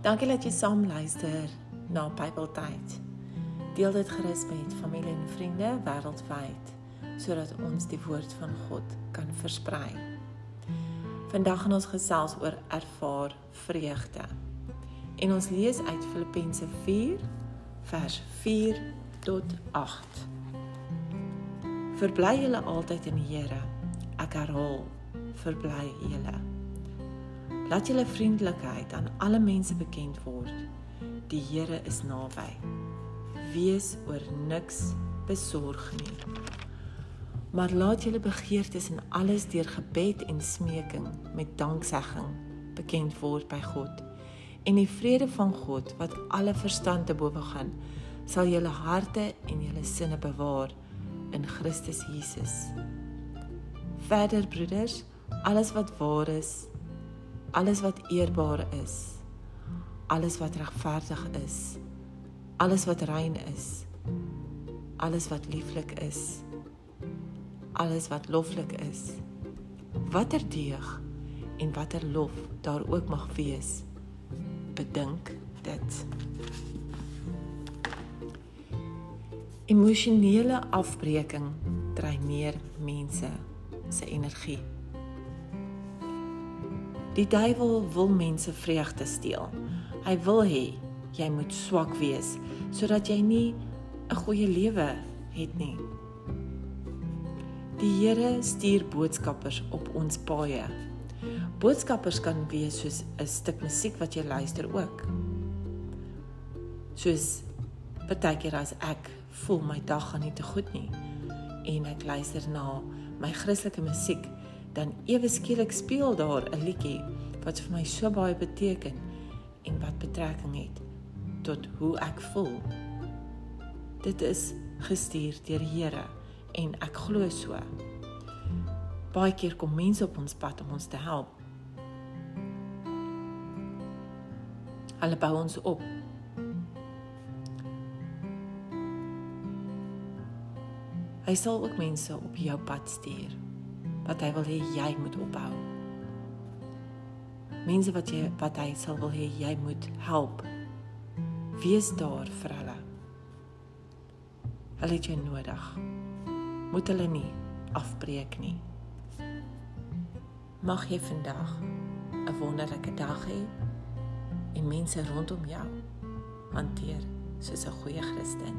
Dankie dat jy saam luister na Bybeltyd. Deel dit gerus met familie en vriende wêreldwyd sodat ons die woord van God kan versprei. Vandag gaan ons gesels oor ervaar vreugde. En ons lees uit Filippense 4 vers 4 tot 8. Verbly julle altyd in die Here. Ek herhaal, verbly julle. Laat julle vriendelikheid aan alle mense bekend word. Die Here is naby. Wees oor niks besorg nie. Maar laat julle begeertes in alles deur gebed en smeking met danksegging bekend word by God. En die vrede van God wat alle verstand te bowe gaan, sal julle harte en julle sinne bewaar in Christus Jesus. Verder broeders, alles wat waar is, alles wat eerbaar is, alles wat regverdig is, alles wat rein is, alles wat lieflik is, alles wat loflik is, watter deeg en watter lof daar ook mag wees, bedink dit. Emosionele afbreking dreineer mense se energie. Die duiwel wil mense vreugde steel. Hy wil hê jy moet swak wees sodat jy nie 'n goeie lewe het nie. Die Here stuur boodskappers op ons paaie. Boodskappers kan wees soos 'n stuk musiek wat jy luister ook. Soos partykeer as ek voel my dag gaan nie te goed nie en ek luister na my Christelike musiek dan ewe skielik speel daar 'n liedjie wat vir my so baie beteken en wat betrekking het tot hoe ek voel. Dit is gestuur deur die Here en ek glo so. Baie keer kom mense op ons pad om ons te help. Hulle bou ons op. Hy sal ook mense op jou pad stuur wat hy wil hê jy moet opbou. Mense wat jy wat hy sal wil hê jy moet help. Wees daar vir hulle. Hulle het jou nodig. Moet hulle nie afbreek nie. Mag jy vandag 'n wonderlike dag hê en mense rondom jou hanteer soos 'n goeie Christen.